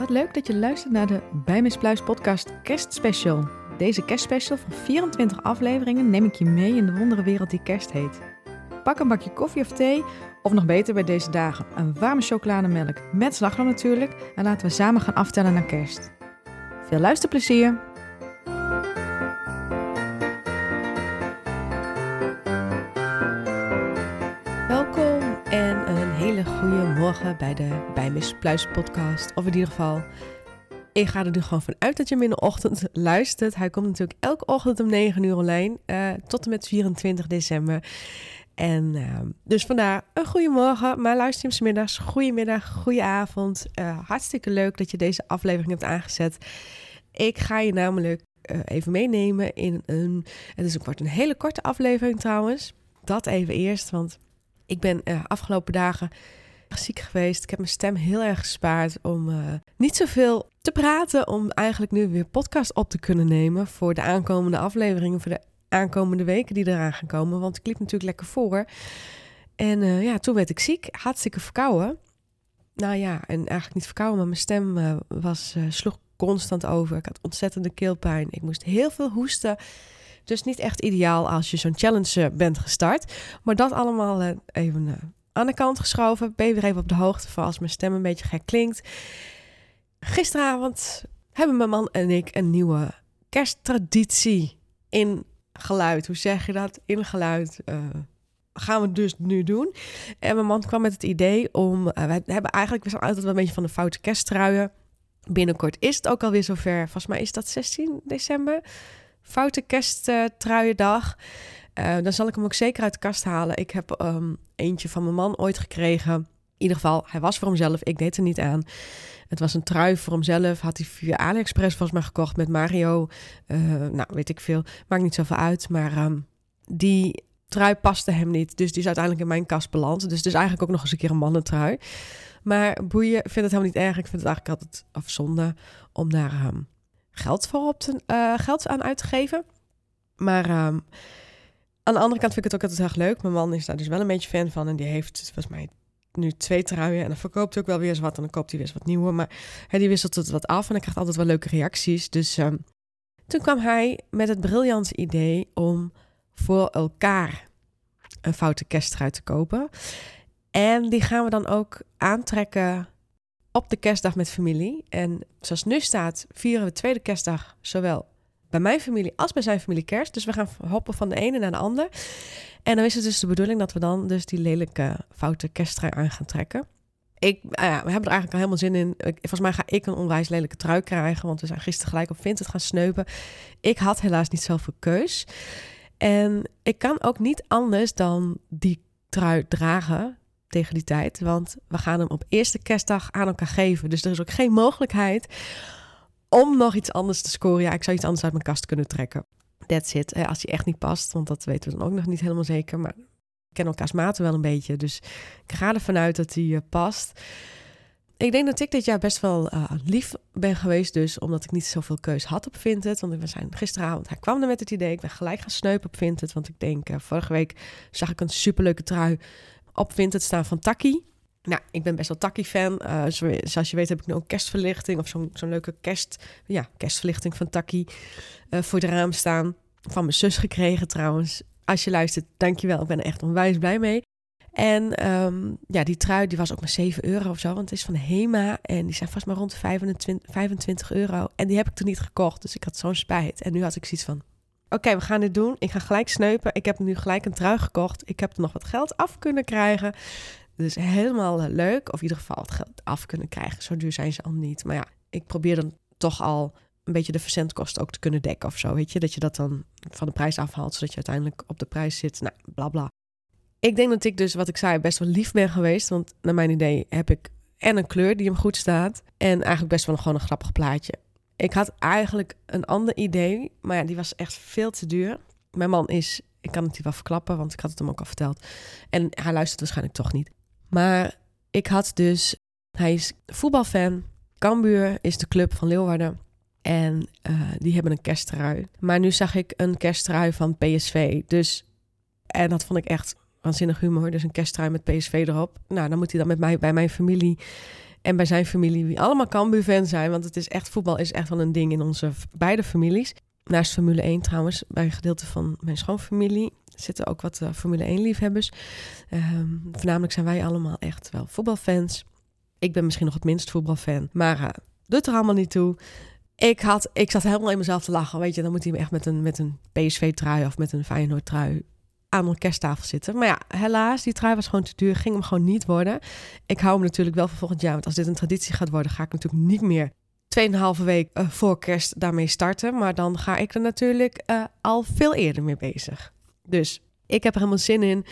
Wat leuk dat je luistert naar de Bij Miss Pluis podcast kerstspecial. Deze kerstspecial van 24 afleveringen neem ik je mee in de wondere wereld die kerst heet. Pak een bakje koffie of thee, of nog beter bij deze dagen, een warme chocolademelk met slagroom natuurlijk. En laten we samen gaan aftellen naar kerst. Veel luisterplezier! Hele goede morgen bij de Bij Miss Pluis podcast. Of in ieder geval, ik ga er nu gewoon vanuit dat je hem luistert. Hij komt natuurlijk elke ochtend om 9 uur online, eh, tot en met 24 december. En uh, dus vandaar een goede morgen, maar luister hem middags, goedemiddag, goede avond. Uh, hartstikke leuk dat je deze aflevering hebt aangezet. Ik ga je namelijk uh, even meenemen in een, het is, wordt een hele korte aflevering trouwens. Dat even eerst, want ik ben uh, afgelopen dagen ziek geweest. Ik heb mijn stem heel erg gespaard om uh, niet zoveel te praten. Om eigenlijk nu weer podcast op te kunnen nemen voor de aankomende afleveringen. Voor de aankomende weken die eraan gaan komen. Want ik liep natuurlijk lekker voor. En uh, ja, toen werd ik ziek. Hartstikke verkouden. Nou ja, en eigenlijk niet verkouden, maar mijn stem was, sloeg constant over. Ik had ontzettende keelpijn. Ik moest heel veel hoesten. Dus niet echt ideaal als je zo'n challenge bent gestart. Maar dat allemaal even aan de kant geschoven. Ben je weer even op de hoogte van als mijn stem een beetje gek klinkt. Gisteravond hebben mijn man en ik een nieuwe kersttraditie in geluid. Hoe zeg je dat? In geluid. Gaan we dus nu doen. En mijn man kwam met het idee om... Wij hebben eigenlijk... We zijn altijd wel een beetje van de foute kersttruien. Binnenkort is het ook alweer zover. Volgens mij is dat 16 december. Foute kersttruiendag. Uh, dan zal ik hem ook zeker uit de kast halen. Ik heb um, eentje van mijn man ooit gekregen. In ieder geval, hij was voor hemzelf. Ik deed er niet aan. Het was een trui voor hemzelf. Had hij via AliExpress volgens mij gekocht met Mario. Uh, nou, weet ik veel. Maakt niet zoveel uit. Maar um, die trui paste hem niet. Dus die is uiteindelijk in mijn kast beland. Dus het is eigenlijk ook nog eens een keer een mannentrui. Maar boeien, vind het helemaal niet erg. Ik vind het eigenlijk altijd afzonde om daar um, geld voor op te, uh, geld aan uit te geven. Maar um, aan de andere kant vind ik het ook altijd erg leuk. Mijn man is daar dus wel een beetje fan van. En die heeft volgens mij nu twee truien. En dan verkoopt hij ook wel weer eens wat. En dan koopt hij weer eens wat nieuwe. Maar hè, die wisselt het wat af. En dan krijgt altijd wel leuke reacties. Dus um, toen kwam hij met het briljante idee om voor elkaar een foute kersttrui te kopen. En die gaan we dan ook aantrekken op de kerstdag met familie. En zoals nu staat, vieren we tweede kerstdag zowel bij mijn familie als bij zijn familie kerst. Dus we gaan hoppen van de ene naar de ander. En dan is het dus de bedoeling dat we dan dus die lelijke foute kersttrui aan gaan trekken. Ik, nou ja, we hebben er eigenlijk al helemaal zin in. Volgens mij ga ik een onwijs lelijke trui krijgen, want we zijn gisteren gelijk op Vinted gaan sneupen. Ik had helaas niet zoveel keus. En ik kan ook niet anders dan die trui dragen tegen die tijd, want we gaan hem op eerste kerstdag aan elkaar geven. Dus er is ook geen mogelijkheid om nog iets anders te scoren. Ja, ik zou iets anders uit mijn kast kunnen trekken. That's it. Als die echt niet past, want dat weten we dan ook nog niet helemaal zeker. Maar ik ken elkaars maten wel een beetje. Dus ik ga ervan uit dat die uh, past. Ik denk dat ik dit jaar best wel uh, lief ben geweest. Dus omdat ik niet zoveel keus had op Vinted. Want we zijn gisteravond, hij kwam er met het idee. Ik ben gelijk gaan sneupen op Vinted. Want ik denk, vorige week zag ik een superleuke trui op Vinted staan van Taki. Nou, ik ben best wel Taki-fan. Uh, zoals je weet heb ik nu ook kerstverlichting of zo'n zo'n leuke kerst, ja, kerstverlichting van Taki uh, voor het raam staan. Van mijn zus gekregen trouwens. Als je luistert, dankjewel. Ik ben er echt onwijs blij mee. En um, ja, die trui die was ook maar 7 euro of zo, want het is van Hema en die zijn vast maar rond de 25, 25 euro. En die heb ik toen niet gekocht, dus ik had zo'n spijt. En nu had ik zoiets van, okay, we gaan dit doen. Ik ga gelijk sneupen. Ik heb nu gelijk een trui gekocht. Ik heb er nog wat geld af kunnen krijgen. Dus helemaal leuk. Of in ieder geval het geld af kunnen krijgen. Zo duur zijn ze al niet. Maar ja, ik probeer dan toch al een beetje de verzendkosten ook te kunnen dekken of zo. Weet je, dat je dat dan van de prijs afhaalt, zodat je uiteindelijk op de prijs zit. Nou, bla bla. Ik denk dat ik dus, wat ik zei, best wel lief ben geweest. Want naar mijn idee heb ik en een kleur die hem goed staat. En eigenlijk best wel gewoon een grappig plaatje. Ik had eigenlijk een ander idee, maar ja, die was echt veel te duur. Mijn man is, ik kan het hier wel verklappen, want ik had het hem ook al verteld. En hij luistert waarschijnlijk toch niet. Maar ik had dus, hij is voetbalfan. Cambuur is de club van Leeuwarden. En uh, die hebben een kersttrui. Maar nu zag ik een kersttrui van PSV. Dus, en dat vond ik echt waanzinnig humor. Dus een kersttrui met PSV erop. Nou, dan moet hij dan met mij bij mijn familie En bij zijn familie, wie allemaal Cambuur-fan zijn. Want het is echt, voetbal is echt wel een ding in onze beide families. Naast Formule 1 trouwens, bij een gedeelte van mijn schoonfamilie zitten ook wat uh, Formule 1 liefhebbers. Um, voornamelijk zijn wij allemaal echt wel voetbalfans. Ik ben misschien nog het minst voetbalfan, maar uh, doet er allemaal niet toe. Ik, had, ik zat helemaal in mezelf te lachen. Weet je, dan moet hij echt met een, met een PSV-trui of met een Feyenoord-trui aan een kersttafel zitten. Maar ja, helaas, die trui was gewoon te duur. Ging hem gewoon niet worden. Ik hou hem natuurlijk wel voor volgend jaar. Want als dit een traditie gaat worden, ga ik natuurlijk niet meer 2,5 week uh, voor kerst daarmee starten. Maar dan ga ik er natuurlijk uh, al veel eerder mee bezig. Dus ik heb er helemaal zin in.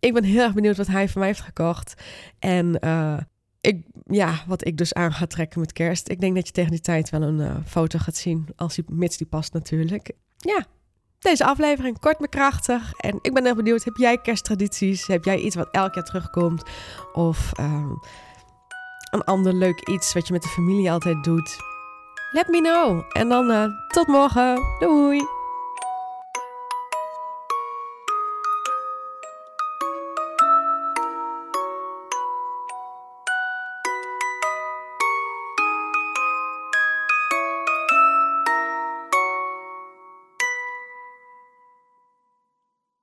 Ik ben heel erg benieuwd wat hij voor mij heeft gekocht. En uh, ik, ja, wat ik dus aan ga trekken met kerst. Ik denk dat je tegen die tijd wel een foto gaat zien. Als die, mits die past natuurlijk. Ja, deze aflevering kort maar krachtig. En ik ben heel benieuwd. Heb jij kersttradities? Heb jij iets wat elk jaar terugkomt? Of uh, een ander leuk iets wat je met de familie altijd doet? Let me know. En dan uh, tot morgen. Doei!